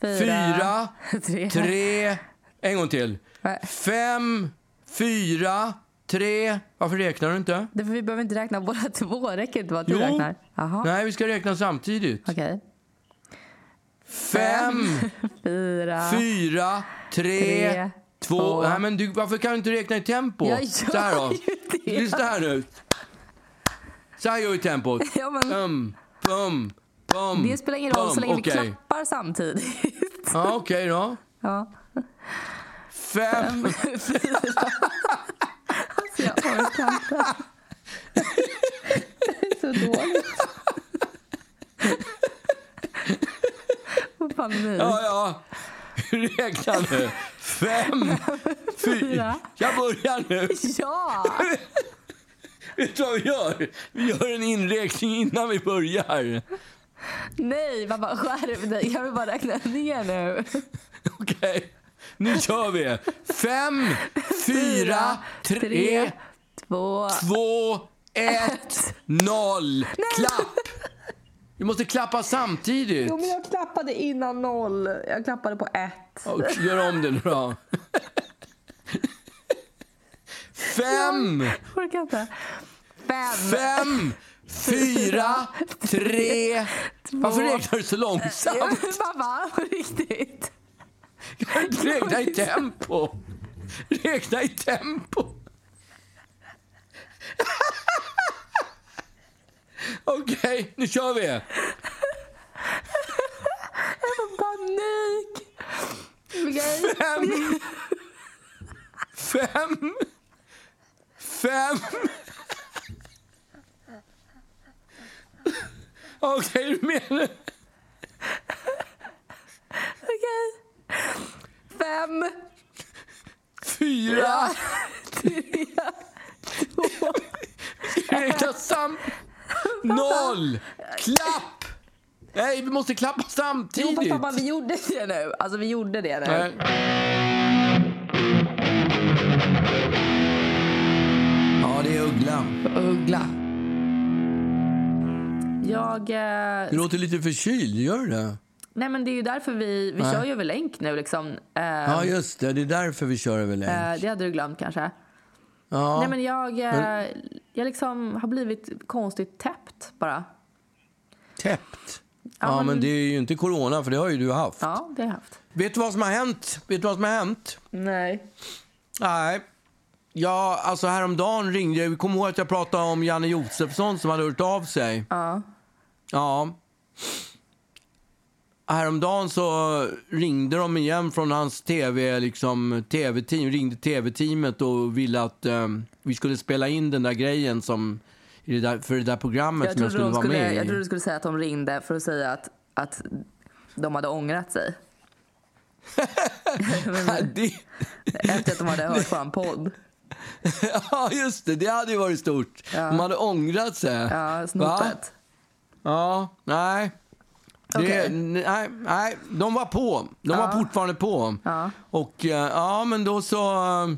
Fyra, fyra, tre. tre. En gång till. Nej. Fem, fyra, tre. Varför räknar du inte? Det för vi behöver inte räkna båda två. Räcker inte bara att du Jo. räknar? Jaha. Nej, vi ska räkna samtidigt. Okej. Fem, Fyra. fyra, tre, Tre, två. två. Nej, men du, varför kan du inte räkna i tempo? Jag Så här gör då. ju det. Lyssna här nu. Så här gör vi tempot. Ja, men- Bum, bum, bum, Det spelar ingen roll så länge vi Okej. klappar samtidigt. Ja, okej då. Ja. Fem, Jag orkar inte. Det är så dåligt. Vad panik. Ja, ja. Räkna nu. Fem, fyra. Jag börjar nu. Ja! Vet du vad vi gör? Vi gör en inräkning innan vi börjar. Nej, pappa skärp dig. Jag vill bara räkna ner nu. Okej, nu kör vi. Fem, fyra, tre, två... två, ett, noll. Klapp! Vi måste klappa samtidigt. Jo, men jag klappade innan noll. Jag klappade på ett. Och Gör om det nu då. Fem, Jag orkar inte. Fem. fem, fyra, tre... Varför räknar du så långsamt? Pappa, på riktigt. Räkna i tempo. Räkna i tempo. Okej, nu kör vi. Jag får panik. Fem. Fem. Fem. Okej, är du nu? Okej. Fem. Fyra. Tre. Räkna sam... Noll. Klapp. Nej, vi måste klappa Jo, samtidigt. men pappa, vi gjorde det nu. Alltså, vi gjorde det nu. Nej. Ja, det är Uggla. Uggla. Jag... Eh, Du låter lite förkyld, gör du det? nej, men det är ju därför vi, vi Nej. kör ju över länk nu. Liksom. Eh, Ja, just det. Det är därför vi kör över länk. eh, det hade du glömt kanske. Ja. Nej, men jag, eh, jag liksom har blivit konstigt täppt bara. Täppt. Ja, men... det är ju inte corona, för det har ju du haft. Ja, det har jag haft. Vet du vad som har hänt? Vet du vad som har hänt? Nej. Nej. Ja, alltså häromdagen ringde jag. Vi kommer ihåg att jag pratade om Janne Josefsson som hade hört av sig. Ja. Ja. Häromdagen så ringde de igen från hans tv, liksom, tv-team, ringde tv-teamet och ville att eh, vi skulle spela in den där grejen som, det där, för det där programmet Jag som jag skulle vara skulle, med i. jag trodde du skulle säga att de ringde för att säga att, att de hade ångrat sig. det, Efter att de hade hört på en podd. ja, just det. Det hade ju varit stort. De hade ångrat sig. Ja, snopet. Ja, nej. Det, nej, nej, de var på. De var fortfarande på. Ja. Och eh, ja, men då så... eh,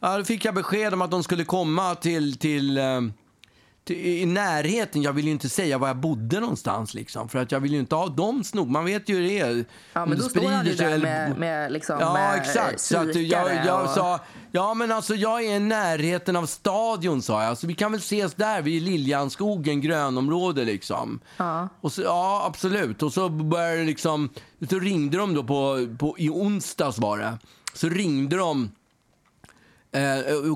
Ja, då fick jag besked om att de skulle komma till, till, eh, till i närheten. Jag vill ju inte säga var jag bodde någonstans liksom. För att jag vill ju inte ha dem snog. Man vet ju hur det är. Ja, men då står han ju där eller- med, med, liksom, Ja, med exakt. Så att jag, jag och- sa, ja men alltså jag är i närheten av stadion sa jag. Så vi kan väl ses där vid Liljanskogen, grönområde liksom. Ja. Och så, ja, absolut. Och så började liksom, så ringde de då på, på i onsdags var det. Så ringde de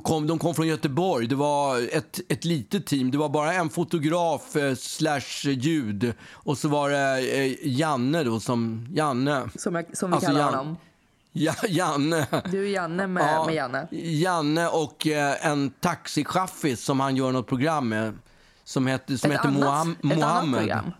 kom, de kom från Göteborg. Det var ett, ett litet team. Det var bara en fotograf eh, slash ljud. Och så var det eh, Janne då som... Janne. Som, jag, som vi Alltså, kallar Jan- honom. Ja, Janne. Du är Janne med, Ja, med Janne. Janne och eh, en taxichaffis som han gör något program med. Som heter, som Ett heter annat, Moham- ett annat Mohammed. program.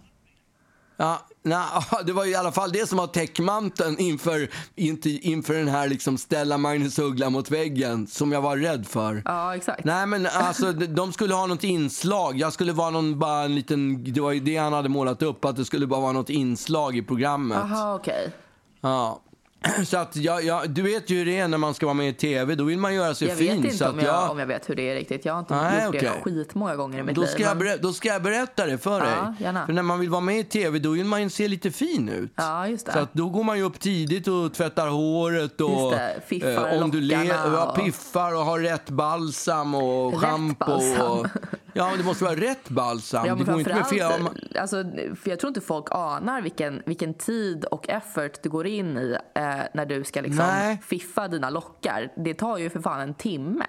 Ja, nej, det var i alla fall det som var täckmanteln inför, inför den här liksom ställa Magnus Uggla mot väggen som jag var rädd för. Ja, exakt. Nej men alltså de- skulle ha något inslag. Jag skulle vara någon, bara en liten, det var ju det han hade målat upp, att det skulle bara vara något inslag i programmet. Jaha, okej. Ja. Så att jag, jag, du vet ju hur det är när man ska vara med i tv, då vill man göra sig Jag fin. vet så inte att om jag, om jag vet hur det är riktigt. Jag har inte Nej, gjort det okej. skitmånga gånger i mitt då liv. ska, jag men- berä- då ska jag berätta det för Ja, dig. gärna. För när man vill vara med i tv, då vill man ju se lite fin ut. Ja, just det. Så att då går man ju upp tidigt och tvättar håret och det, fiffar eh, lockarna ja, och- piffar och har rätt balsam och Rätt schampo. balsam. Och, ja, det måste vara rätt balsam. Ja, det går inte med fel. om alltså, för jag tror inte folk anar vilken, vilken tid och effort du går in i eh, när du ska liksom Nej. fiffa dina lockar. Det tar ju för fan en timme.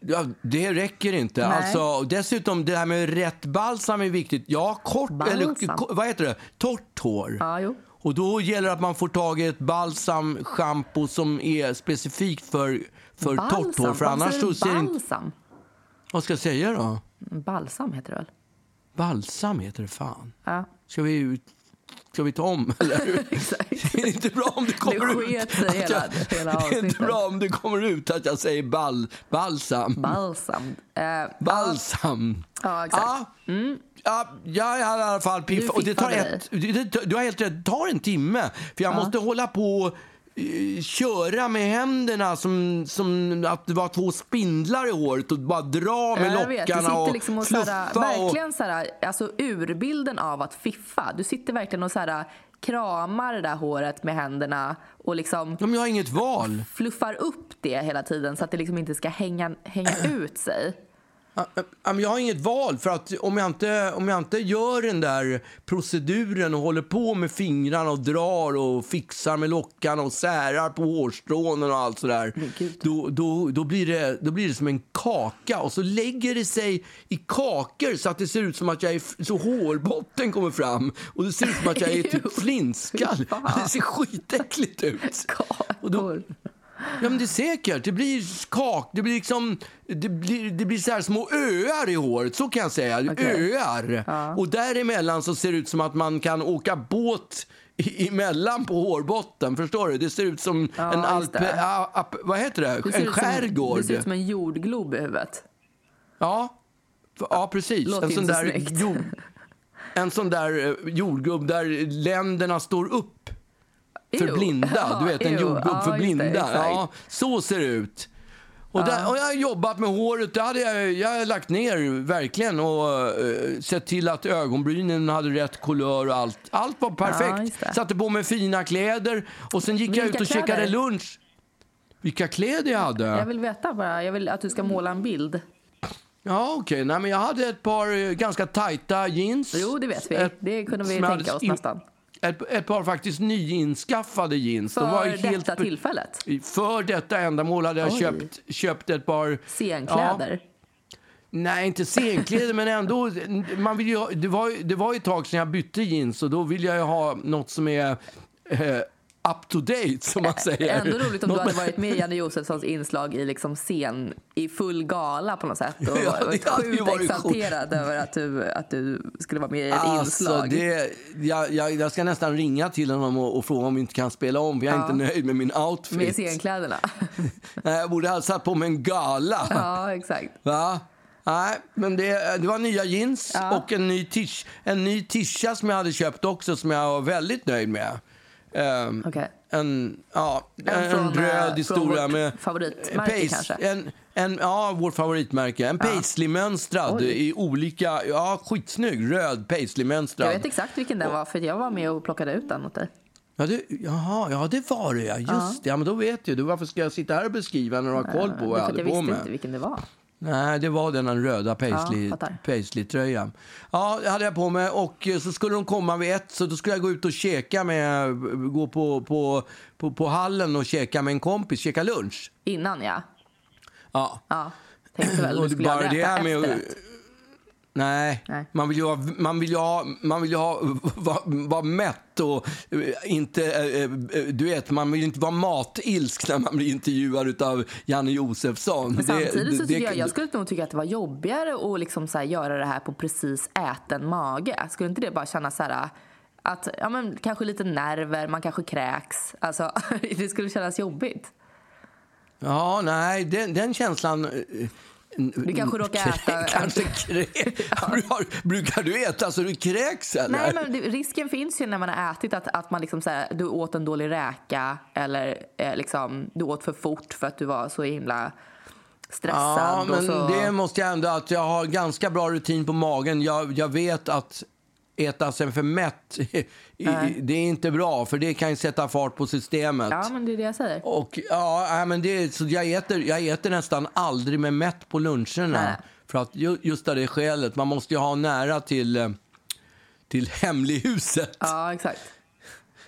Ja, det räcker inte. Nej. Alltså, dessutom, det här med rätt balsam är viktigt. Ja, kort, Balsam. eller vad heter det? Torrt hår. Ja, jo. Och då gäller det att man får tag i ett balsam, shampoo som är specifikt för, för torrt hår. Balsam? För Varför annars så ser det inte... balsam? Vad ska jag säga då? Balsam heter det väl? Balsam heter det fan. Ja, Ska vi, ska vi ta om? Eller? exakt. Det är inte bra om det kommer Det ut. sig hela- jag, hela det är inte bra om det kommer ut att jag säger ball, balsam. Balsam. Eh, Balsam. Ja, exakt. Mm. Ja. Ja, jag har i alla fall piff. Du Och det tar fiffade ett, det, det, du har helt rätt, det tar en timme. För jag måste hålla på köra med händerna som, som att det var två spindlar i håret och bara dra med jag vet, lockarna sitter och liksom och fluffa. och, verkligen såhär, alltså urbilden av att fiffa. Du sitter verkligen och såhär, kramar det där håret med händerna och liksom men jag har inget val. fluffar upp det hela tiden så att det liksom inte ska hänga, hänga ut sig. Jag har inget val, för att om jag, inte, om jag inte gör den där proceduren och håller på med fingrarna och drar och fixar med lockarna och särar på hårstrånen och allt sådär, då, då, då, blir det, då blir det som en kaka och så lägger det sig i kakor så att det ser ut som att jag är, så hårbotten kommer fram och det ser ut som att jag är typ flintskall. Det ser skitäckligt ut. Och då. Ja, men det är säkert. Det blir kak. Det blir liksom... Det blir, det blir så här små öar i håret, så kan jag säga. Okej. Öar. Och däremellan så ser det ut som att man kan åka båt i- emellan på hårbotten. Förstår du? Det ser ut som Ja, en just alp... det. a- ap- vad heter det? Det en ut som- skärgård. Det ser ut som en jordglob i huvudet. Ja, ja precis. Låter en sån där jord, En sån där eh, jordgubb där länderna står upp för blinda. Du vet, en jordgubb Ja, för blinda. ja, så ser det ut. Och, där, och jag har jobbat med håret. Det hade jag, jag har lagt ner verkligen och eh, sett till att ögonbrynen hade rätt kulör och allt. Allt var Ja, perfekt. det. Satte på mig fina kläder och sen gick jag ut och käkade kläder? lunch. Vilka kläder jag hade? Jag vill veta bara, jag vill att du ska måla en bild. Ja, okej. Nej, men jag hade ett par eh, ganska tajta jeans. Jo, det vet vi. Det kunde vi tänka hade oss nästan. Ett, ett par faktiskt nyinskaffade jeans. De var För detta helt, tillfället. För detta ändamål hade jag Oj. köpt, köpt ett par... Scenkläder. Nej, inte scenkläder, men ändå. Man vill ju, det, var, det var ett tag sedan jag bytte jeans och då vill jag ju ha något som är eh, up to date, som man säger. Ändå roligt om Något du hade varit med i Janne Josefssons inslag i liksom scen i full gala på något sätt och Ja, det varit sjukt varit exalterad över att du, att du skulle vara med i ett Alltså, inslag. det, jag, jag, jag ska nästan ringa till honom och, och fråga om vi inte kan spela om, för jag är inte nöjd med min outfit. Med scenkläderna. Nej, jag borde ha satt på mig en gala. ja, exakt. Va? Nej, men det, det var nya jeans och en ny, tish, en ny tisha som jag hade köpt också som jag var väldigt nöjd med. Ehm, Okej. En, ja, en, En från, eh, röd från historia vårt med... favoritmärke pace- kanske? En, en, ja, vårt favoritmärke. En paisley-mönstrad Oj. i olika... Ja, skitsnygg. Röd paisley-mönstrad. Jag vet exakt vilken den var för jag var med och plockade ut den åt dig. Ja, det, jaha, ja, det var det ja. Just det. Ja, men då vet jag. Du, varför ska jag sitta här och beskriva när du har koll på vad jag Därför att hade jag på visste mig? inte vilken det var. Nej, det var den röda paisley, Ja, paisley-tröjan. Ja, det hade jag på mig och eh, så skulle de komma vid ett så då skulle jag gå ut och käka med, gå på, på, på, på hallen och käka med en kompis, käka lunch. Innan ja. Ja. Ja, tänkte väl du skulle bara det här med. Nej, Nej. man vill ju ha, man vill ha, man vill ha, vara vara mätt och eh, inte, eh, eh, du vet, man vill inte vara matilsk när man blir intervjuad av Janne Josefsson. Men samtidigt så det- tycker jag, jag skulle nog tycka att det var jobbigare att liksom så göra det här på precis äten mage. Skulle inte det bara kännas så här att, ja men kanske lite nerver, man kanske kräks. Alltså, det skulle kännas jobbigt. Ja, nej, den, den känslan... Du kanske råkar äta... Kanske krä... Har- Brukar du äta så du kräks eller? Nej, men risken finns ju när man har ätit att, att man liksom så här, du åt en dålig räka eller eh, liksom, du åt för fort för att du var så himla stressad. Ja, men så... det måste jag ändå att jag har ganska bra rutin på magen. Jag, jag vet att äta sig för mätt, det är inte bra för det kan ju sätta fart på systemet. Ja, men det är det jag säger. Och ja, men det, så jag äter, jag äter nästan aldrig med mätt på luncherna. Nej. För att ju, just av det skälet, man måste ju ha nära till, eh, till hemlighuset. Ja, exakt.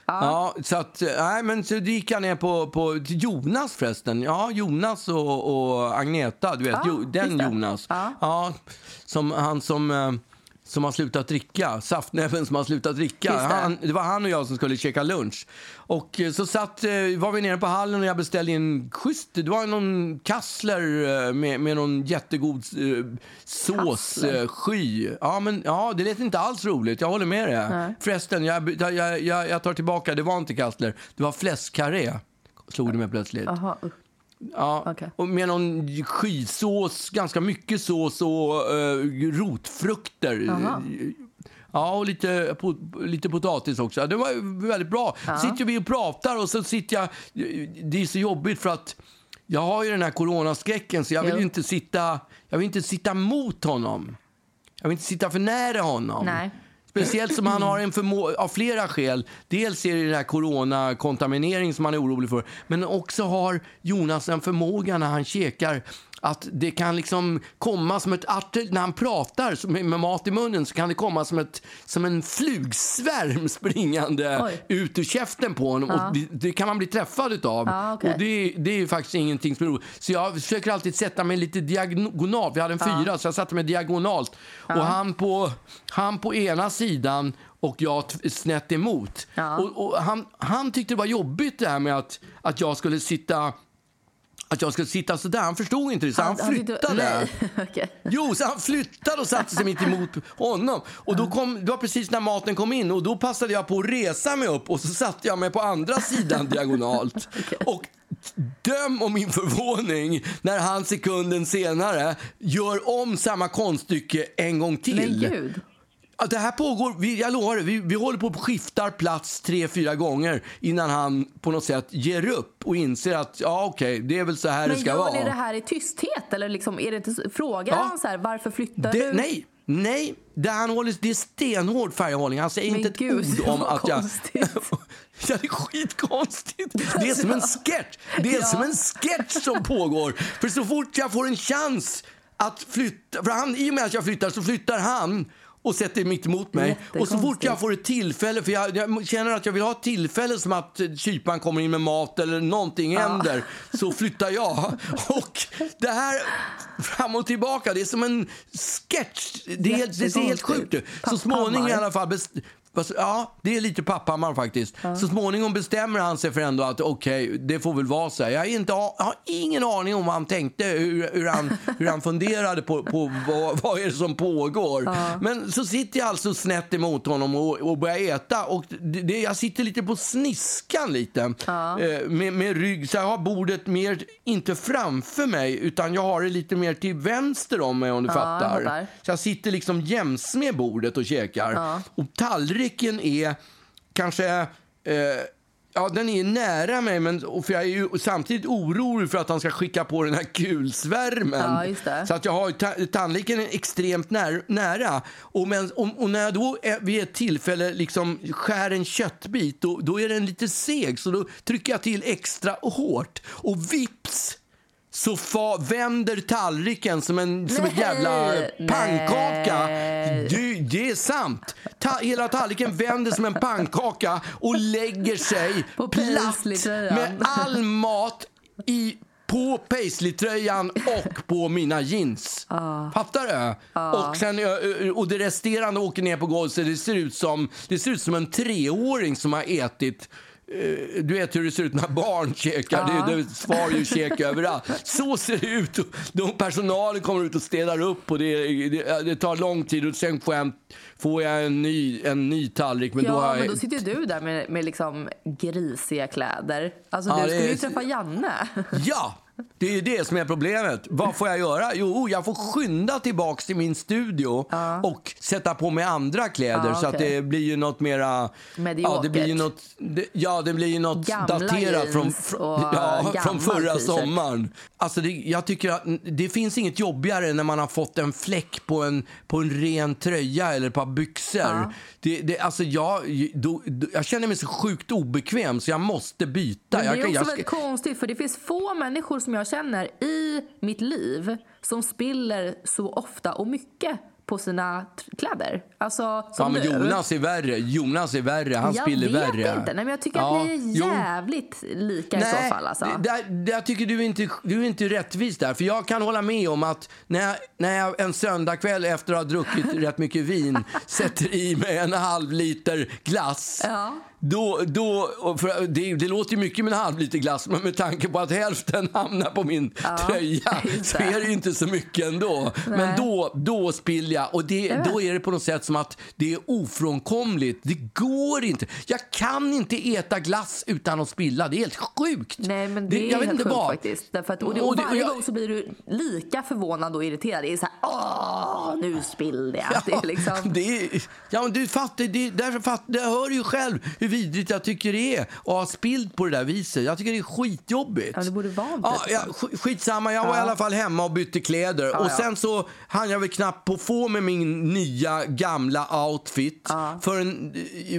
Ja, så att, nej men så gick jag ner på, på Jonas förresten. Ja, Jonas och, och Agneta, du vet, Ja, jo, den. Jonas. Ja. som, han som, eh, som har slutat dricka, saftnäven som har slutat dricka. Det. Han, det var han och jag som skulle käka lunch. Och eh, så satt, eh, var vi nere på hallen och jag beställde en schysst, det var någon kassler eh, med, med någon jättegod eh, sås, eh, sky. Ja, men ja, det lät inte alls roligt, jag håller med dig. Förresten, jag, jag, jag, jag tar tillbaka, det var inte kassler, det var fläskkarré. Slog det mig plötsligt. Jaha, usch. Ja, Okej. och med någon skysås, ganska mycket sås och uh, rotfrukter. Jaha. Ja, och lite, po- lite potatis också. Det var väldigt bra. Sitter vi och pratar och så sitter jag... Det är så jobbigt för att jag har ju den här coronaskräcken så jag vill Jo. inte sitta, jag vill inte sitta mot honom. Jag vill inte sitta för nära honom. Nej. Speciellt som han har en förmåga, av flera skäl. Dels är det den här coronakontaminering som han är orolig för. Men också har Jonas en förmåga när han käkar att det kan liksom komma som ett artil- när han pratar med mat i munnen så kan det komma som, ett, som en flugsvärm springande Oj. ut ur käften på honom. Och det, det kan man bli träffad utav. Ja, okej. Och det, det är ju faktiskt ingenting som är roligt. Så jag försöker alltid sätta mig lite diagonalt. Vi hade en fyra, så jag satte mig diagonalt. Och han på, han på ena sidan och jag snett emot. Ja. Och, och han, han tyckte det var jobbigt det här med att, att jag skulle sitta att jag skulle sitta så där. Han förstod inte det, så han, tyckte- flyttade. Nej, okej. Jo, så han flyttade och satte sig mitt emot honom. Och då kom, det var precis när maten kom in och då passade jag på att resa mig upp och så satte jag mig på andra sidan diagonalt. Och döm om min förvåning när han sekunden senare gör om samma konststycke en gång till. Men det här pågår, vi, jag lovar det, vi, vi håller på att skiftar plats tre, fyra gånger innan han på något sätt ger upp och inser att ja, okej, det är väl så här det Men ska gör vara. ni det här i tysthet? Eller liksom, är det inte frågar Ja. han så här, varför flyttar Det, du? nej, nej. Det, han håller, det är stenhård färghållning. Han säger Men inte ett gud, ord om att jag... ja, det är skitkonstigt. Det är som en sketch. Det är Ja. som en sketch som pågår. För så fort jag får en chans att flytta... För han, I och med att jag flyttar så flyttar han och sätter mitt emot mig. Och så fort jag får ett tillfälle, för jag, jag känner att jag vill ha ett tillfälle som att kyparen kommer in med mat eller någonting händer, så flyttar jag. Och det här fram och tillbaka, det är som en sketch. Det, är helt, det ser helt sjukt. Så småningom i alla fall Ja, det är lite Papphammar faktiskt. Så småningom bestämmer han sig för ändå att okej, det får väl vara så här. Jag, inte, jag har ingen aning om vad han tänkte, hur, hur, han, hur han funderade på, på vad, vad är det som pågår. Men så sitter jag alltså snett emot honom och, och börjar äta. Och det, jag sitter lite på sniskan lite. Eh, med, med rygg, så jag har bordet mer, inte framför mig, utan jag har det lite mer till vänster om mig om du Ja, jag fattar. fattar. Så jag sitter liksom jäms med bordet och käkar. Och tallriken är kanske... Eh, ja, den är nära mig, men, och för jag är ju samtidigt orolig för att han ska skicka på den här kulsvärmen. Ja. Så att jag har ta, tandläkaren extremt när, nära. Och, men, och, och när jag då är, vid ett tillfälle liksom skär en köttbit, då, då är den lite seg. Så då trycker jag till extra hårt. Och vips! Så fa, vänder tallriken som en som ett Nej, jävla pannkaka. Du, det är sant. Ta, hela tallriken vänder som en pannkaka och lägger sig På platt med all mat i på paisley-tröjan och på mina jeans. Fattar du? Och, sen, och det resterande åker ner på golvet så det ser ut som, det ser ut som en treåring som har ätit du vet hur det ser ut när barn käkar. Det, det svar ju käk överallt. Så ser det ut. De personalen kommer ut och städar upp och det, det, det tar lång tid och sen får jag, får jag en, ny, en ny tallrik. Men då har Ja, jag, men då sitter du där med, med liksom grisiga kläder. Alltså Ja, du det skulle ju träffa Janne. Ja! Det är det som är problemet. Vad får jag göra? Jo, jag får skynda tillbaks till min studio och sätta på mig andra kläder Ja, så att det blir ju något mera... Ja, det blir ju Mediokert. något, det, ja, det blir ju något Gamla daterat från, och ja, från förra t-shirt. sommaren. Alltså det, jag tycker att det finns inget jobbigare när man har fått en fläck på en, på en ren tröja eller ett par byxor. Det, det, alltså jag, då, då, jag känner mig så sjukt obekväm så jag måste byta. Men jag, det är kan- också jag väldigt konstigt för det finns få människor som jag känner i mitt liv som spiller så ofta och mycket på sina kläder. Alltså, Ja, som du. Jonas är värre. Jonas är värre. Han jag spiller vet värre. inte. Nej, men jag tycker Ja, att ni är jo. jävligt lika i så fall. Alltså. det- där, där tycker du inte, du är inte rättvis där. För jag kan hålla med om att när jag, när jag en söndagkväll efter att ha druckit rätt mycket vin sätter i mig en halv liter glass. Ja. Då, då, för det, det låter ju mycket med en halv liter glass, men med tanke på att hälften hamnar på min tröja just så det. är det ju inte så mycket ändå. Men då, då spiller jag. Och det, då är det på något sätt som att det är ofrånkomligt. Det går inte. Jag kan inte äta glass utan att spilla. Det är helt sjukt. Nej, men det, är jag vet inte sjukt vad. faktiskt. Därför att, och, det, Och det- och varje jag- gång så blir du lika förvånad och irriterad. Det är så här, åh, nu spillde jag. Det är liksom... det ja, men du fattar, det, därför fatt, jag hör ju själv hur vidrigt jag tycker det är att ha spillt på det där viset. Jag tycker det är skitjobbigt. Ja, det borde vara ja, ja, sk- Skitsamma, jag var i alla fall hemma och bytte kläder. och ja. sen så hann jag väl knappt på få med min nya gamla outfit. För, en,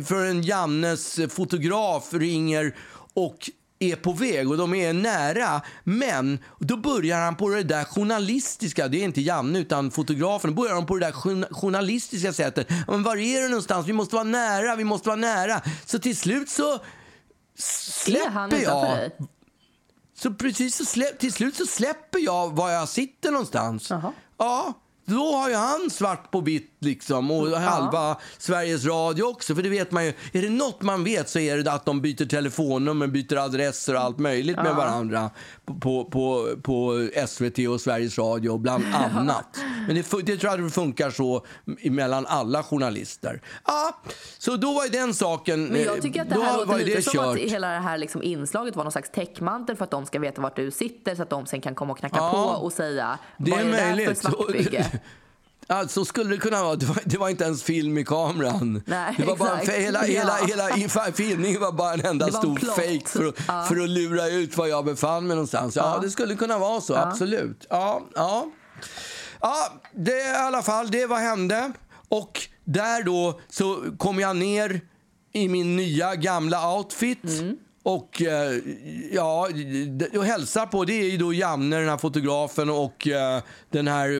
för en Jannes fotograf ringer och är på väg och de är nära. Men då börjar han på det där journalistiska, det är inte Janne utan fotografen, då börjar han på det där journa- journalistiska sättet. Men var är du någonstans? Vi måste vara nära, vi måste vara nära. Så till slut så släpper jag. Så precis så slä, till slut så släpper jag var jag sitter någonstans. Ja, då har ju han svart på vitt liksom och halva Sveriges Radio också. För det vet man ju, är det något man vet så är det att de byter telefonnummer, byter adresser och allt möjligt med varandra på, på, på, på SVT och Sveriges Radio bland annat. Men det, det tror jag det funkar så mellan alla journalister. Ja, så då var ju den saken, Men jag tycker att det här låter lite som att kört. hela det här liksom inslaget var någon slags täckmantel för att de ska veta vart du sitter så att de sen kan komma och knacka Ja, på och säga Det är är det där för möjligt. svartbygge? Ja, så skulle det kunna vara. Det var, det var inte ens film i kameran. Nej, det var bara, exakt. hela, hela, Ja. hela, hela filmningen var bara en enda en stor plott. fake för, att- för att lura ut var jag befann mig någonstans. Ja, det skulle kunna vara så, absolut. Ja, ja. ja, det i alla fall, det vad hände. Och där då så kom jag ner i min nya gamla outfit. Mm. Och eh, ja, d- och hälsa på, det är ju då Janne, den här fotografen och eh, den här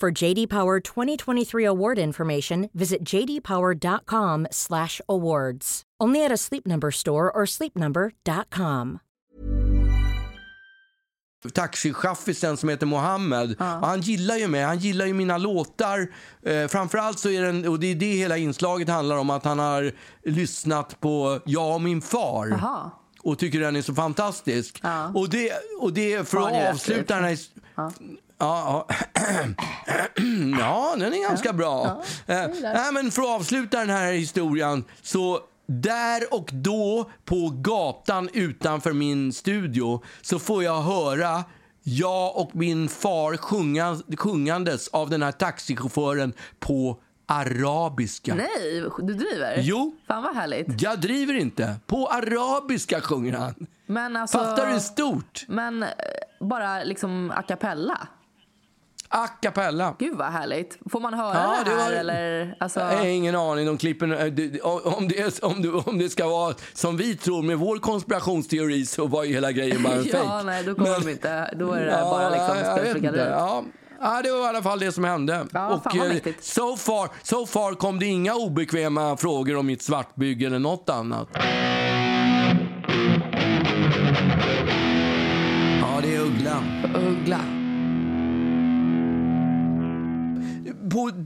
For JD Power 2023 award information, visit jdpower.com/awards. Only at a Sleep Number store or sleepnumber.com. taxichaffisen som heter Mohammed. Och han gillar ju mig, han gillar ju mina låtar. Eh, framförallt så är den, och det är det hela inslaget handlar om, att han har lyssnat på jag och min far. Jaha. och tycker den är så fantastisk. Ja. Och, det, och det är för att avsluta den här... Ja, ja. ja, den är ganska bra. Eh, nej, men för att avsluta den här historien så där och då på gatan utanför min studio så får jag höra jag och min far sjunga, sjungandes av den här taxichauffören på arabiska. Nej, du driver? Jo. Fan vad härligt. Jag driver inte. På arabiska sjunger han. Men alltså, Fattar du stort? Men eh, bara liksom a cappella? A cappella. Gud vad härligt. Får man höra Ja, det det här var- eller? Alltså, Jag har ingen aning. De klipper, eh, om, det, om, det, om det ska vara som vi tror med vår konspirationsteori så var ju hela grejen bara en ja, fejk. nej, då kommer Men- de inte. Då är det där bara liksom spel. Ja. Ja, det var i alla fall det som hände. Ja, vad eh, so, far, so far kom det inga obekväma frågor om mitt svartbygge eller något annat.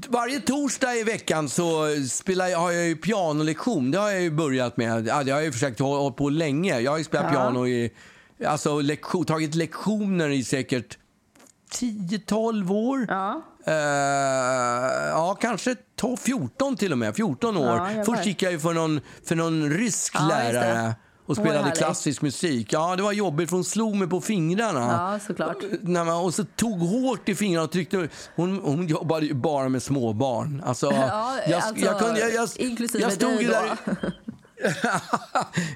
Varje torsdag i veckan så spelar jag, har jag ju pianolektion. Det har jag ju börjat med. Ja, det har jag ju försökt hålla på länge. Jag har ju spelat piano i, alltså lektion, tagit lektioner i säkert 10-12 år. Ja. Eh, ja, kanske 12, 14 till och med. 14 år. Ja. Först gick jag ju för någon, för någon rysk Ja, lärare och spelade klassisk musik. Ja, det var jobbigt för hon slog mig på fingrarna. Ja, såklart. Och så tog hårt i fingrarna och tryckte. Hon, hon jobbade ju bara med småbarn. Alltså, Ja, jag, alltså, jag kunde, jag, jag, inklusive jag stod dig då. där.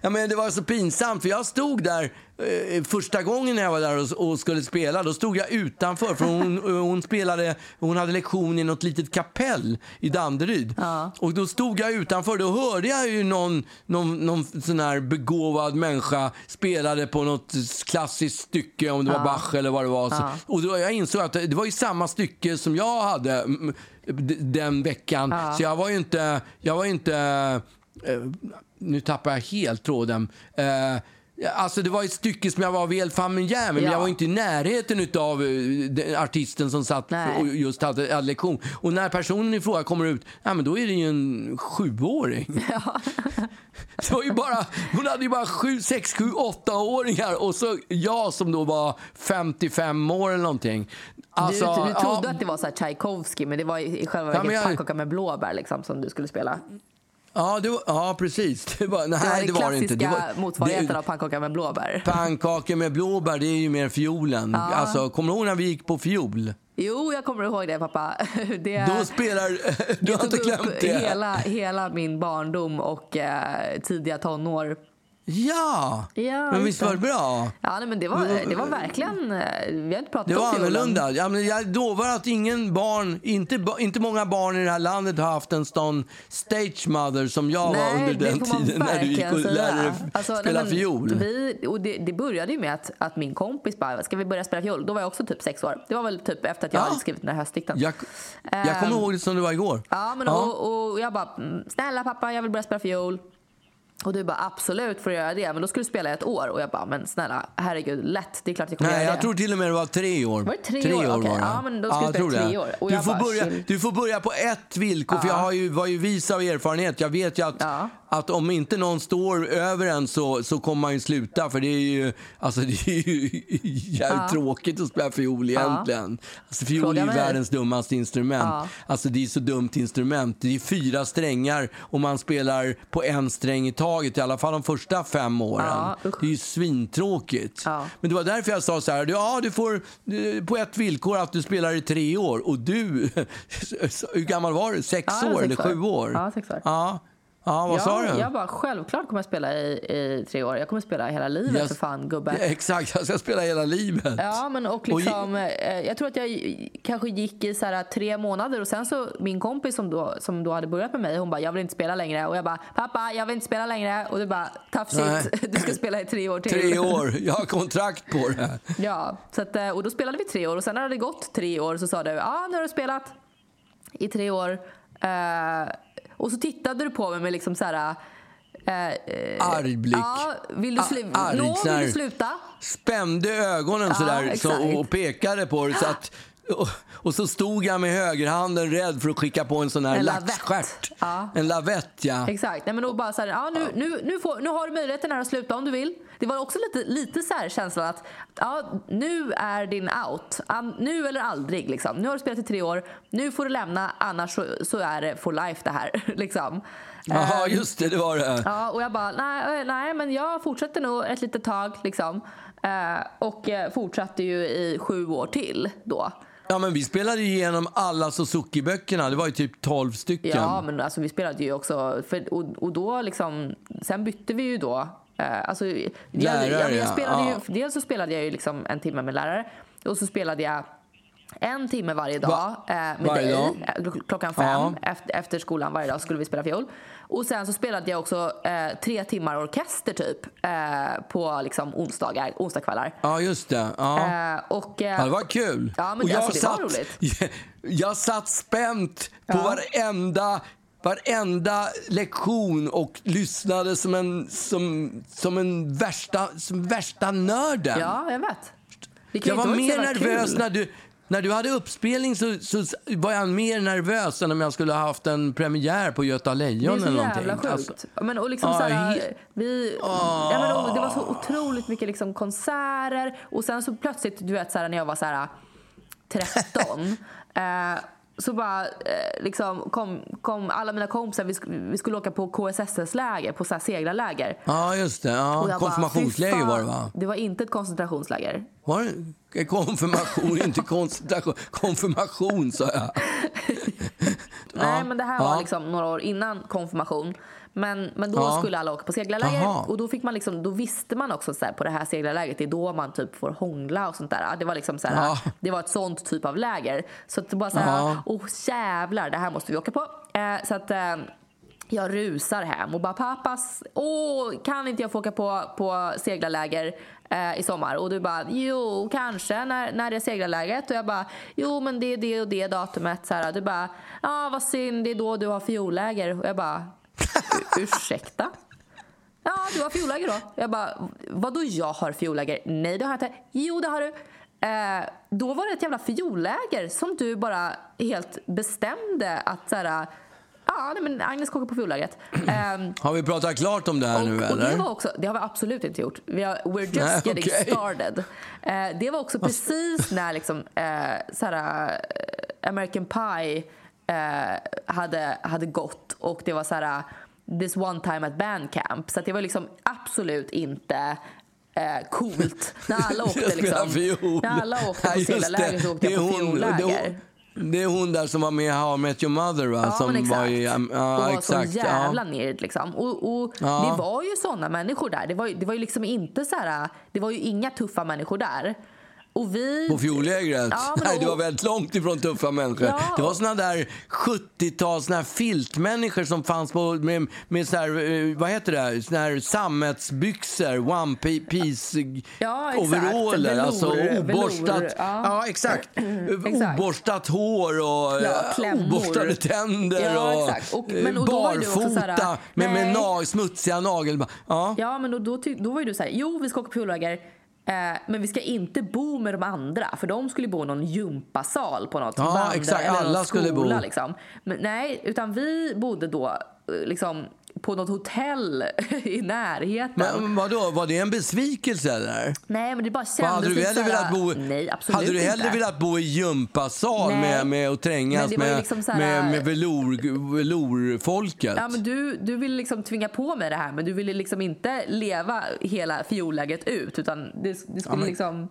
ja, men det var så pinsamt, för jag stod där eh, första gången när jag var där och, och skulle spela. Då stod jag utanför, för hon, hon, spelade, hon hade lektion i något litet kapell i Danderyd. Och då stod jag utanför, då hörde jag ju någon, någon, någon sån här begåvad människa spelade på något klassiskt stycke, om det var Bach eller vad det var. Så, och då jag insåg att det, det var ju samma stycke som jag hade den veckan. Så jag var ju inte, jag var inte Eh, nu tappar jag helt tråden. Eh, Alltså det var ett stycke som jag var väl familjär med, men Ja. jag var inte i närheten av artisten som satt Nej. och just hade, hade lektion. Och när personen i fråga kommer ut, ja, men då är det ju en sjuåring. Det var ju bara, hon hade ju bara sju, sex, sju, åttaåringar och så jag som då var 55 år eller någonting. Alltså, du, du trodde ja, att det var så här Tchaikovsky men det var i själva Ja, verket men jag- pannkaka med blåbär liksom, som du skulle spela. Ja, det var, ja precis. Det var, nej, Det var den det var det inte. Det var, motsvarigheten det- av pannkaka med blåbär. Pannkakor med blåbär, det är ju mer fiolen. Alltså, kommer du ihåg när vi gick på fiol? Jo, jag kommer ihåg det pappa. Det, Då spelar... Du har inte glömt det? hela, hela min barndom och eh, tidiga tonår. Ja! Ja, men visst var det bra? Ja, nej, men det var, det var verkligen... eh, Vi har inte pratat Det var fiolen. annorlunda. Ja, men jag lovar att ingen barn, inte, inte många barn i det här landet har haft en sån stage mother som jag var Nej, under det den tiden när du gick och lärde dig Alltså, nej, spela men fiol. Vi, och det, det började ju med att, att min kompis bara, ska vi börja spela fiol? Då var jag också typ sex år. Det var väl typ efter att jag Ja. hade skrivit den här höstdikten. Jag, jag kommer ihåg det som det var igår. Ehm. Ja, men Och, och jag bara, "Mm, snälla pappa, jag vill börja spela fiol. Och du bara, absolut får du göra det. Men då skulle du spela ett år. Och jag bara, men snälla, herregud, lätt. Det är klart jag kommer Nej, göra jag det. tror till och med det var tre år. Var det tre år? Okej, var det. ja, men då ska Ja, jag spela tre år. Och Du får, bara, börja, chill. du får börja på ett villkor, för jag har ju, var ju vis av erfarenhet. Jag vet ju att, Ja. att om inte någon står över en så, så kommer man ju sluta. För det är ju, alltså, det är ju jävligt tråkigt att spela fiol egentligen. Alltså, fiol Fråga är ju världens dummaste instrument. Ja. Alltså, det är så dumt instrument. Det är fyra strängar och man spelar på en sträng i taget, i alla fall de första fem åren. Ja, det är ju svintråkigt. Ja. Men det var därför jag sa så här, ja du får eh, på ett villkor att du spelar i tre år. Och du, hur gammal var du? Sex Ja, år eller sex år. sju år? Ja, sex år. Ja, ja vad sa du? Jag bara, självklart kommer jag spela i, i tre år. Jag kommer spela hela livet Jag- för fan gubbe. Exakt, jag ska spela hela livet. Ja, men och Och liksom, eh, jag tror att jag kanske gick i så här tre månader och sen så min kompis som då, som då hade börjat med mig, hon bara jag vill inte spela längre och jag bara pappa jag vill inte spela längre och du bara tafsigt, du ska spela i tre år till. Tre år, jag har kontrakt på det. Ja, så att, eh, och då spelade vi tre år och sen när det hade gått tre år så sa du ja nu har du spelat i tre år eh, och så tittade du på mig med liksom så här eh, eh, Arg blick. Ja, vill du, slu- A- arg, Nå, vill du sluta? Spände ögonen Ja, sådär så, och pekade på det så att och, och så stod jag med högerhanden rädd för att skicka på en sån här En laxstjärt. Ja. En lavett, ja. Exakt. Nej, men då bara så här, ja, nu, nu, nu, får, nu har du möjligheten här att sluta om du vill. Det var också lite, lite så här känslan att ja, nu är din out. An- Nu eller aldrig. Liksom. Nu har du spelat i tre år. Nu får du lämna, annars så, så är det for life det här. liksom. Jaha, Ehm, just det, det var det. Ja, och jag bara, nej, eh, nej men jag fortsätter nog ett litet tag liksom. Eh, och eh, fortsatte ju i sju år till då. Ja, men vi spelade igenom alla Suzuki-böckerna. Det var ju typ 12 stycken. Ja, men alltså vi spelade ju också, för, och, och då liksom, sen bytte vi ju då. Eh, alltså, jag, jag, jag ja. spelade ju, dels så spelade jag ju liksom en timme med lärare och så spelade jag en timme varje dag Va- eh, med varje dig. dag? Eh, kl- Klockan fem Ja. efter, efter skolan varje dag skulle vi spela fiol. Och sen så spelade jag också eh, tre timmar orkester typ eh, på liksom onsdagar, onsdagskvällar. Ja, just det. Ja. Och, Ja, det var kul. Ja, men och jag, alltså, det var satt, roligt. jag satt spänt på Ja. varenda, varenda lektion och lyssnade som en, som, som en värsta, som värsta nörden. Ja, jag vet. Det jag var mer jävla nervös kul. när du, när du hade uppspelning så, så var jag mer nervös än om jag skulle ha haft en premiär på Göta Det är Lejon så eller jävla någonting. sjukt. Alltså, men, och liksom Ja, så vi, ja, men, och det var så otroligt mycket liksom konserter och sen så plötsligt, du vet så här, när jag var så här 13 eh, så bara eh, liksom kom, kom alla mina kompisar, vi, sk- vi skulle åka på KSSS-läger, på så här seglarläger. ja, just det. Ja, bara, konfirmationsläger "Fy fan." var det, va? Det var inte ett koncentrationsläger. Var det? Konfirmation, inte koncentration. Konfirmation, sa jag. Nej, men det här var liksom några år innan konfirmation. Men, men då Ja. skulle alla åka på seglarläger Jaha. och då, fick man liksom, då visste man också så här, på det här seglarlägret, det är då man typ får hångla och sånt där. Det var liksom så här, Ja. det var ett sånt typ av läger. Så att det bara så här, Ja. åh jävlar, det här måste vi åka på. Eh, så att eh, jag rusar hem och bara pappas, åh kan inte jag få åka på, på seglarläger eh, i sommar? Och du bara, jo kanske när, när det är seglarlägret. Och jag bara, jo men det är det och det datumet. Så här, du bara, ja vad synd det är då du har fiolläger. Och jag bara, ursäkta? Ja, du har fiolläger då. Jag bara, vadå jag har fiolläger? Nej, det har jag inte. Jo, det har du. Eh, då var det ett jävla fiolläger som du bara helt bestämde att så här, ja, nej, men Agnes åka på fiollägret. Eh, Har vi pratat klart om det här nu, och, det, eller? var också, det har vi absolut inte gjort. Vi har, we're just Nej, getting okej. started. Eh, det var också precis när liksom, eh, såhär, eh, American Pie hade, hade gått och det var så här this one time at bandcamp. Så det var liksom absolut inte eh, coolt när alla åkte liksom, när alla åkte på just seglarläger så åkte Det jag på det fiolläger. Det är hon där som var med i How I Met Your Mother, va? Ja, som exakt. var i... um, och Ja, var exakt. så jävla ja. nerd liksom. Och, och Ja. det var ju såna människor där. Det var, det var ju liksom inte så här, det var ju inga tuffa människor där. Och vi... På fiollägret? Ja, Nej, det var väldigt långt ifrån tuffa människor. Ja. Det var såna där 70-tals såna här filtmänniskor som fanns på, med, med så här, eh, vad heter det, såna här sammetsbyxor, one pi- piece Ja, overaller. Velour, alltså oborstat. velour, ja. Ja, exakt. Exakt. Oborstat hår och Ja, eh, klämmor. oborstade tänder Ja, och. Och- eh, men- och barfota här, med, med na- smutsiga nagel. Ja. Ja, men då, då, då var ju du så här, jo vi ska åka på fiolläger. Eh, men vi ska inte bo med de andra för de skulle bo i någon gympasal på något Ja, exakt. eller Alla skulle skola, bo. Liksom. Men, nej, utan vi bodde då eh, liksom, på något hotell i närheten. Men vadå, var det en besvikelse eller? nej, men det bara kändes hade du hellre velat bo, Nej, absolut hade du hellre inte. velat bo i gympasal med, med och trängas med, liksom så här- med, med velour, velourfolket? Ja, men du, du ville liksom tvinga på mig det här men du ville liksom inte leva hela fiolläget ut utan det, det skulle men- liksom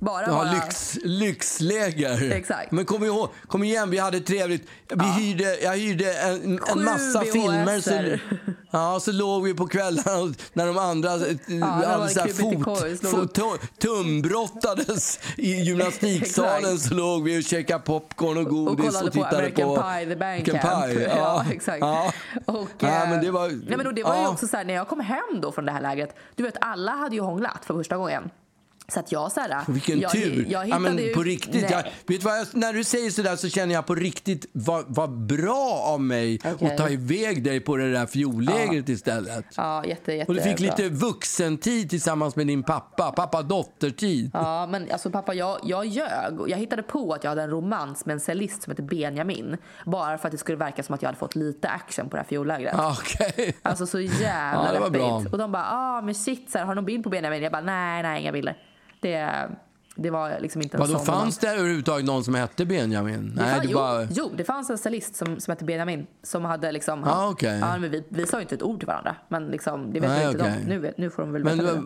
bara Ja, vara... lyx, lyxläger. Exakt. Men kom, ihåg, kom igen, vi hade trevligt. Vi hyrde, jag hyrde en, en massa filmer. Så, ja, så låg vi på kvällarna och, när de andra eh, var hade så fot, fot, tum- tumbrottades i gymnastiksalen. Så låg vi och käkade popcorn och och godis kollade och, på tittade American på Pie, The. American Pie, Ja, exakt. Ja. Och, Ja, eh, men det var- nej, men då, det var ju ja. också så här, när jag kom hem då från det här lägret, du vet alla hade ju hånglat för första gången. Så att jag så här, Vilken jag, tur! Jag, ja, men på riktigt, jag, vet vad jag, när du säger sådär så känner jag på riktigt vad, vad bra av mig Okej. att ta iväg dig på det där fiollägret istället. Ja, jätte, jätte Och du fick bra. lite vuxentid tillsammans med din pappa, pappa-dotter-tid. Ja, men alltså pappa, jag, jag ljög. Jag hittade på att jag hade en romans med en cellist som heter Benjamin. Bara för att det skulle verka som att jag hade fått lite action på det här fiollägret. Ah, Okej. Alltså så jävla Ja, det var bra. deppigt. Och de bara, ah men shit, så här, har du någon bild på Benjamin? Jag bara, nej, nej, inga bilder. Det, det var liksom inte en Vadå, fanns det överhuvudtaget någon som hette Benjamin? Det Nej, fann- jo, bara... jo, det fanns en cellist som, som hette Benjamin som hade liksom... Ah, okej. ja, men vi, vi sa ju inte ett ord till varandra. Men liksom, det vet Nej, inte okej. de. Nu, nu får de väl veta det.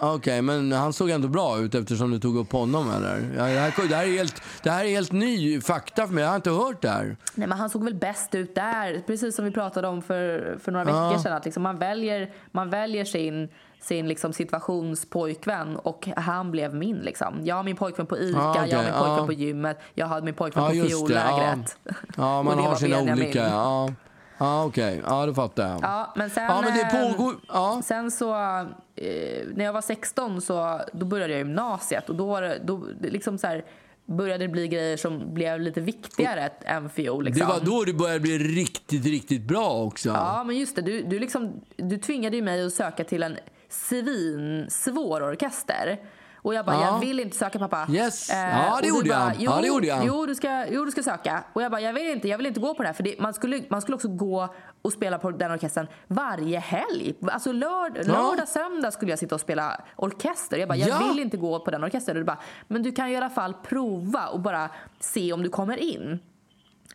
Okej, men han såg ändå bra ut eftersom du tog upp honom eller? Ja, det, här, det, här är helt, det här är helt ny fakta för mig, jag har inte hört det här. Nej, men han såg väl bäst ut där. Precis som vi pratade om för, för några Ja. veckor sedan. Att liksom man väljer, man väljer sin, sin liksom situationspojkvän och han blev min. Liksom. Jag har min pojkvän på ICA, Ja, okej, jag har min pojkvän ja. på gymmet, jag hade min pojkvän Ja, på fiollägret. Ja, Och man har sina Benjamin. olika. Ja, ja okej. Ja, det fattar jag. Ja, men sen, Ja, men det eh, pågår... Ja. Sen så, eh, när jag var 16 så då började jag gymnasiet och då, var det- då liksom så här, började det bli grejer som blev lite viktigare än fiol. Liksom. Det var då det började bli riktigt, riktigt bra också. Ja, men just det. Du, du, liksom, du tvingade ju mig att söka till en svinsvår orkester. Och jag bara, Ja. jag vill inte söka pappa. Yes. Eh, Ja, det gjorde bara, jag. Jo, Ja, det gjorde jag. Jo, du ska, jo, du ska söka. Och jag bara, jag vill inte, jag vill inte gå på det här. För det, man, skulle, man skulle också gå och spela på den orkestern varje helg. Alltså lörd, Ja. lördag, söndag skulle jag sitta och spela orkester. Jag bara, jag Ja. vill inte gå på den orkestern. Och du bara, men du kan ju i alla fall prova och bara se om du kommer in.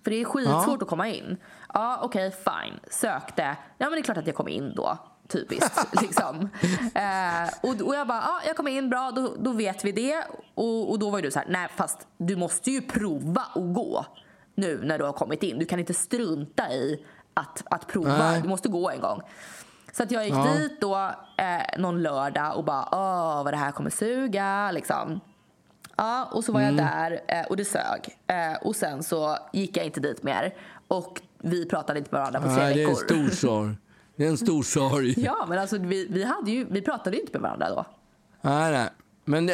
För det är skitsvårt Ja. att komma in. Ja, okej, fine. Sökte. Ja, men det är klart att jag kom in då. Typiskt. liksom. eh, och, och jag bara, ja, jag kom in, bra, då, då vet vi det. Och, och då var du så här, nej fast du måste ju prova att gå nu när du har kommit in. Du kan inte strunta i att, att prova. Nej. Du måste gå en gång. Så att jag gick Ja. dit då eh, någon lördag och bara, åh vad det här kommer suga liksom. Ja, och så var Mm. jag där eh, och det sög. Eh, och sen så gick jag inte dit mer. Och vi pratade inte med varandra på tre Nej, det är en veckor. stor sorg. Det är en stor sorg. Ja, men alltså vi, vi, hade ju, vi pratade ju inte med varandra då. Nej, nej. Men,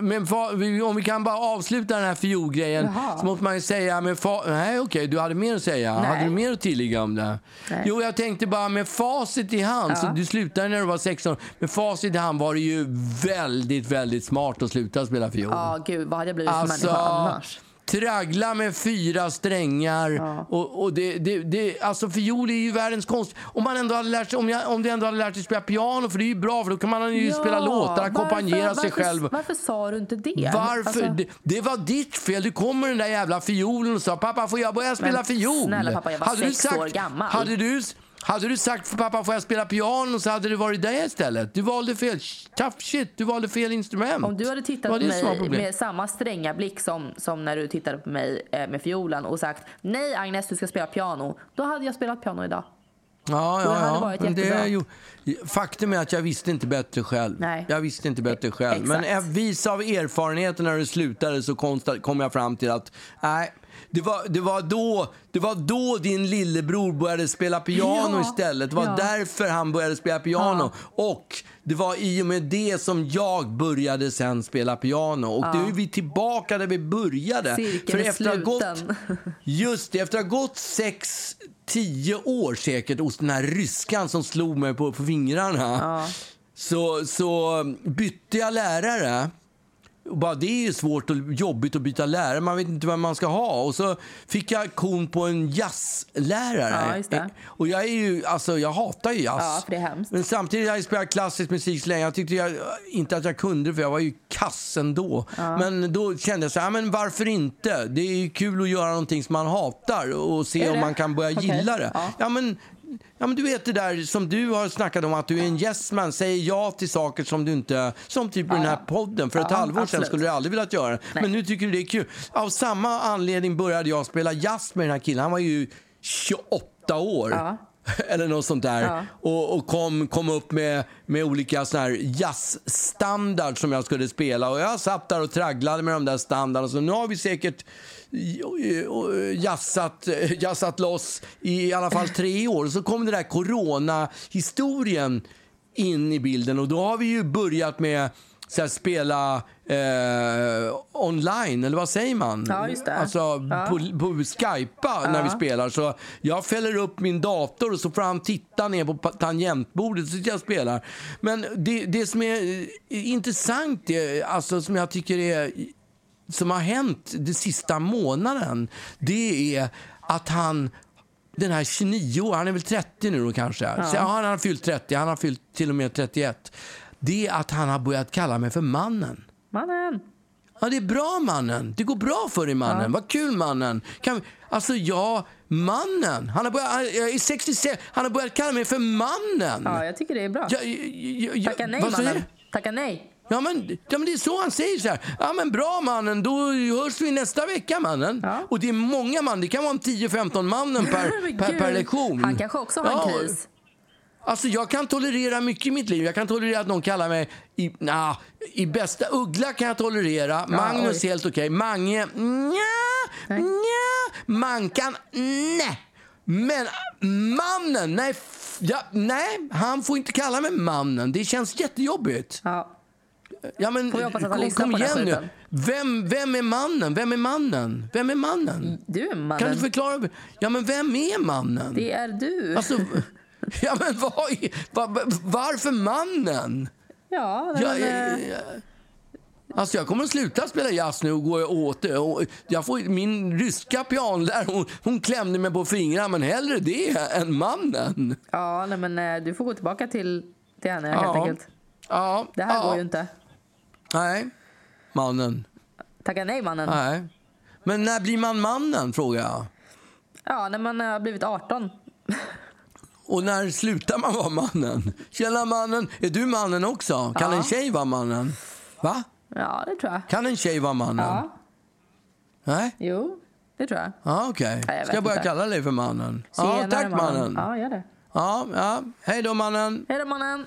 men om vi kan bara avsluta den här fiolgrejen så måste man ju säga med fa, Nej, okej, du hade mer att säga. Nej. Hade du mer att tillägga om det? Nej. Jo, jag tänkte bara med facit i hand. Så Ja. du slutade när du var 16. Med facit i hand var det ju väldigt, väldigt smart att sluta spela fiol. Ja, gud, vad hade jag blivit för Alltså, människa annars? Traggla med fyra strängar. Och, och det, det, det, alltså fiol är ju världens konst. Om, man ändå hade lärt sig, om, jag, om du ändå hade lärt dig spela piano, för det är ju bra, för då kan man ju spela låtar, ackompanjera sig själv. Varför sa du inte det? Varför? Alltså, det, det var ditt fel. Du kom med den där jävla fiolen och sa pappa får jag börja spela Men fiol? snälla pappa, jag var du sex år gammal. Hade du, hade du sagt för pappa får jag spela piano så hade det varit det istället. Du valde fel. Tough shit, du valde fel instrument. Om du hade tittat på mig med samma stränga blick som, som när du tittade på mig eh, med fiolen och sagt nej Agnes du ska spela piano, då hade jag spelat piano idag. Ja, ja, ja. Men det är ju, faktum är att jag visste inte bättre själv. Nej. Jag visste inte bättre själv. Men Exakt. eh, vis av erfarenheten när du slutade så kom jag fram till att nej, det var, det, var då, det var då din lillebror började spela piano Ja, istället. Det var ja. därför han började spela piano. Och det var i och med det som jag började sen spela piano. Och då är vi tillbaka där vi började. Cirkeln är efter att ha gått. Just det, efter att ha gått sex, tio år säkert hos den här ryskan som slog mig på, på fingrarna så, så bytte jag lärare. Bara, det är ju svårt och jobbigt att byta lärare. Man vet inte vad man ska ha. Och så fick jag kon på en jazzlärare. Ja, det. Och jag är ju, alltså jag hatar ju jazz. Ja. Men samtidigt har jag spelat klassisk musik så länge. Jag tyckte jag, inte att jag kunde för jag var ju kass ändå. Men då kände jag så här, men varför inte? Det är ju kul att göra någonting som man hatar och se om man kan börja Okej, gilla det. ja. Ja, men, ja, men du vet det där som du har snackat om, att du är en yes man, säger ja till saker som du inte... Som typ den här podden. För ett Ja, halvår sedan absolut. skulle du aldrig velat göra det. Men nu tycker du det är kul. Av samma anledning började jag spela jazz med den här killen. Han var ju 28 år. Ja. Eller något sånt där. Ja. Och, och kom, kom upp med, med olika såna här jazzstandard som jag skulle spela. Och jag satt där och tragglade med de där standarderna. Så nu har vi säkert jazzat, jazzat loss i, i alla fall tre år. Så kom den där corona-historien in i bilden och då har vi ju börjat med så här, spela eh, online, eller vad säger man? Ja, just det. Alltså Ja. på, på Skypa när vi spelar. Så jag fäller upp min dator och så får han titta ner på tangentbordet så jag spelar. Men det, det som är eh, intressant, är, alltså som jag tycker är som har hänt den sista månaden, det är att han den här 29 år, han är väl 30 nu då kanske. Så, ja, han har fyllt 30, han har fyllt till och med 31. Det är att han har börjat kalla mig för mannen. Mannen! Ja, det är bra mannen. Det går bra för dig mannen. Vad kul mannen. Kan vi, alltså ja, mannen. Han har börjat, jag är 66, han har börjat kalla mig för mannen. Ja, jag tycker det är bra. Ja, ja, ja, Tacka nej, vad mannen. Tacka nej. Ja men, ja men det är så han säger så här. Ja men bra mannen, då hörs vi nästa vecka mannen. Ja. Och det är många man, det kan vara en 10-15 mannen per, per, per lektion. Han kanske också har en Ja, kris. Alltså jag kan tolerera mycket i mitt liv. Jag kan tolerera att någon kallar mig, i, nah, i bästa Uggla kan jag tolerera. Magnus oj. helt okej. Mange, nja, nja. Mankan, nej. Men mannen, nej, ja, nej, han får inte kalla mig mannen. Det känns jättejobbigt. Ja. Ja, men, kom, lyssnar kom igen nu. Vem, vem är mannen? Vem är mannen? Vem är mannen? Du är mannen. Kan du förklara? Ja, men vem är mannen? Det är du. Alltså, ja, men vad, var, varför mannen? ja, nej, Jag, men, eh, jag, alltså jag kommer att sluta spela jazz nu och gå åt det. Och Jag får, min ryska pianolärare hon, hon klämde mig på fingrarna, men hellre det än mannen. ja, nej, men eh, du får gå tillbaka till, till henne helt Ja. enkelt. Ja, Det här ja. går ju inte. Nej, mannen. Tacka nej, mannen. Nej. Men när blir man mannen, frågar jag. Ja, när man har blivit 18. Och när slutar man vara mannen? Tjena mannen, är du mannen också? Kan Ja. en tjej vara mannen? Va? Ja, det tror jag. Kan en tjej vara mannen? Ja, Nej? jo, det tror jag. Ja, okej. Jag Ska jag börja inte. kalla dig för mannen? ja, Tjenare, tack mannen. Ja, gör det. Ja, ja. Hej då mannen. Hej då, mannen.